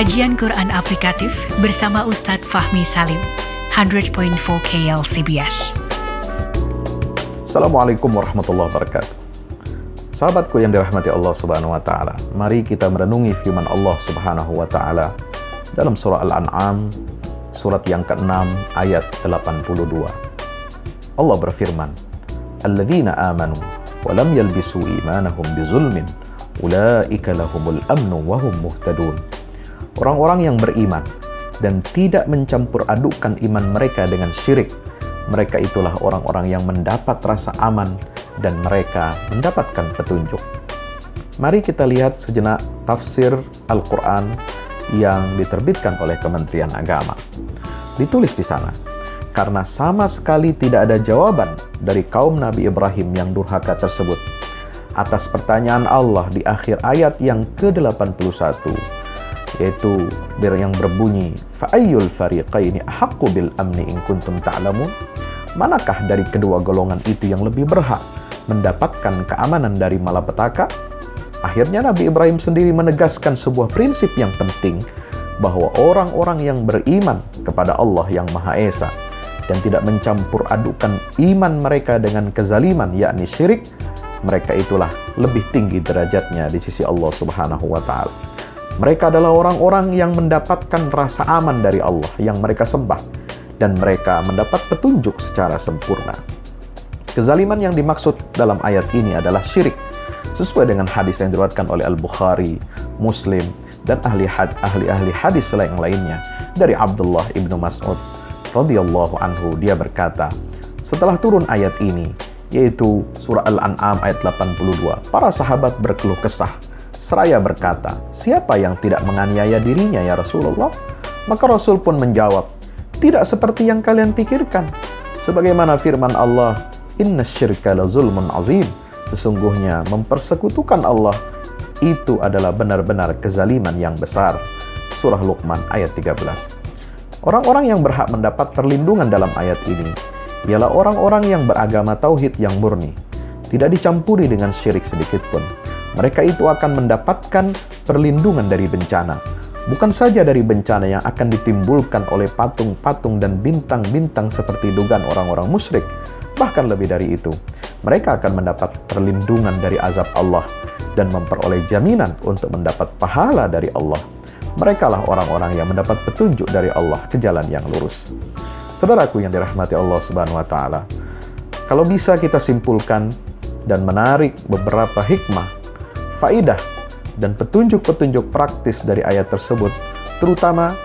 Kajian Quran Aplikatif bersama Ustadz Fahmi Salim, 100.4 KLCBS. Assalamualaikum warahmatullahi wabarakatuh. Sahabatku yang dirahmati Allah Subhanahu wa taala, mari kita merenungi firman Allah Subhanahu wa taala dalam surah Al-An'am surat yang ke-6 ayat 82. Allah berfirman, "Alladzina amanu wa lam yalbisu imanahum bizulmin, ulaika lahumul amnu wa hum muhtadun." Orang-orang yang beriman dan tidak mencampur adukkan iman mereka dengan syirik, mereka itulah orang-orang yang mendapat rasa aman dan mereka mendapatkan petunjuk. Mari kita lihat sejenak tafsir Al-Quran yang diterbitkan oleh Kementerian Agama. Ditulis di sana, karena sama sekali tidak ada jawaban dari kaum Nabi Ibrahim yang durhaka tersebut atas pertanyaan Allah di akhir ayat yang ke-81 yaitu yang berbunyi fa'ayyul fariqaini ahaqqu bil amni in kuntum ta'lamun? Manakah dari kedua golongan itu yang lebih berhak mendapatkan keamanan dari malapetaka? Akhirnya Nabi Ibrahim sendiri menegaskan sebuah prinsip yang penting bahwa orang-orang yang beriman kepada Allah yang Maha Esa dan tidak mencampur adukan iman mereka dengan kezaliman yakni syirik mereka itulah lebih tinggi derajatnya di sisi Allah Subhanahu wa taala mereka adalah orang-orang yang mendapatkan rasa aman dari Allah yang mereka sembah dan mereka mendapat petunjuk secara sempurna. Kezaliman yang dimaksud dalam ayat ini adalah syirik sesuai dengan hadis yang diriwayatkan oleh Al-Bukhari, Muslim, dan ahli ahli ahli hadis lain lainnya dari Abdullah ibnu Mas'ud radhiyallahu anhu dia berkata setelah turun ayat ini yaitu surah Al-An'am ayat 82 para sahabat berkeluh kesah seraya berkata, "Siapa yang tidak menganiaya dirinya ya Rasulullah?" Maka Rasul pun menjawab, "Tidak seperti yang kalian pikirkan. Sebagaimana firman Allah, "Inna syirka la zulmun azim." Sesungguhnya mempersekutukan Allah itu adalah benar-benar kezaliman yang besar. Surah Luqman ayat 13. Orang-orang yang berhak mendapat perlindungan dalam ayat ini ialah orang-orang yang beragama tauhid yang murni, tidak dicampuri dengan syirik sedikit pun mereka itu akan mendapatkan perlindungan dari bencana. Bukan saja dari bencana yang akan ditimbulkan oleh patung-patung dan bintang-bintang seperti dugaan orang-orang musyrik, bahkan lebih dari itu, mereka akan mendapat perlindungan dari azab Allah dan memperoleh jaminan untuk mendapat pahala dari Allah. Mereka lah orang-orang yang mendapat petunjuk dari Allah ke jalan yang lurus. Saudaraku yang dirahmati Allah Subhanahu wa taala, kalau bisa kita simpulkan dan menarik beberapa hikmah faidah dan petunjuk-petunjuk praktis dari ayat tersebut, terutama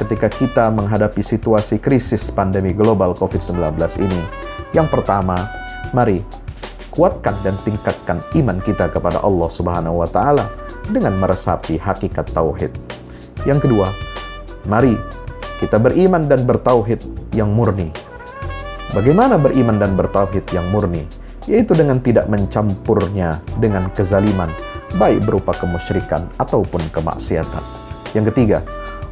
ketika kita menghadapi situasi krisis pandemi global COVID-19 ini. Yang pertama, mari kuatkan dan tingkatkan iman kita kepada Allah Subhanahu wa taala dengan meresapi hakikat tauhid. Yang kedua, mari kita beriman dan bertauhid yang murni. Bagaimana beriman dan bertauhid yang murni? Yaitu dengan tidak mencampurnya dengan kezaliman baik berupa kemusyrikan ataupun kemaksiatan. Yang ketiga,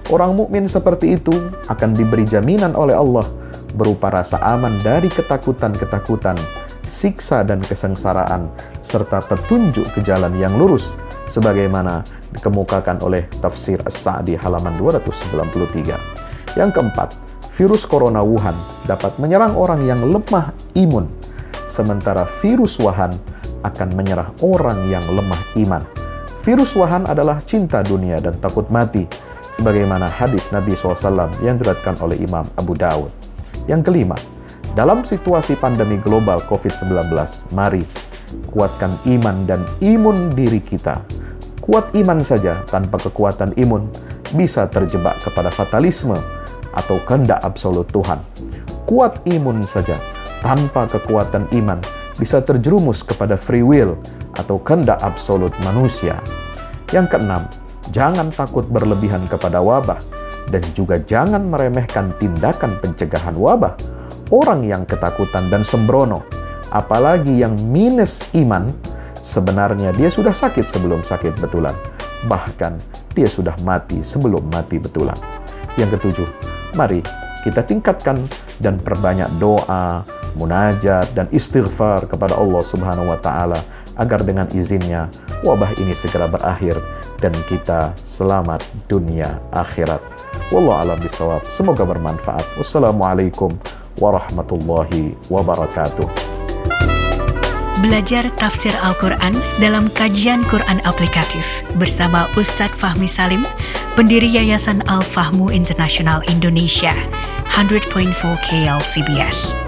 orang mukmin seperti itu akan diberi jaminan oleh Allah berupa rasa aman dari ketakutan-ketakutan, siksa dan kesengsaraan, serta petunjuk ke jalan yang lurus, sebagaimana dikemukakan oleh tafsir As-Sa'di halaman 293. Yang keempat, virus corona Wuhan dapat menyerang orang yang lemah imun, sementara virus Wuhan akan menyerah orang yang lemah iman. Virus wahan adalah cinta dunia dan takut mati, sebagaimana hadis Nabi SAW yang diriwayatkan oleh Imam Abu Dawud. Yang kelima, dalam situasi pandemi global COVID-19, mari kuatkan iman dan imun diri kita. Kuat iman saja tanpa kekuatan imun bisa terjebak kepada fatalisme atau kehendak absolut Tuhan. Kuat imun saja tanpa kekuatan iman bisa terjerumus kepada free will atau kehendak absolut manusia. Yang keenam, jangan takut berlebihan kepada wabah dan juga jangan meremehkan tindakan pencegahan wabah. Orang yang ketakutan dan sembrono, apalagi yang minus iman, sebenarnya dia sudah sakit sebelum sakit betulan. Bahkan dia sudah mati sebelum mati betulan. Yang ketujuh, mari kita tingkatkan dan perbanyak doa, munajat dan istighfar kepada Allah Subhanahu wa taala agar dengan izinnya wabah ini segera berakhir dan kita selamat dunia akhirat. Wallahu alam bisawab. Semoga bermanfaat. Wassalamualaikum warahmatullahi wabarakatuh. Belajar tafsir Al-Quran dalam kajian Quran aplikatif bersama Ustadz Fahmi Salim, pendiri Yayasan Al-Fahmu International Indonesia, 100.4 KL CBS.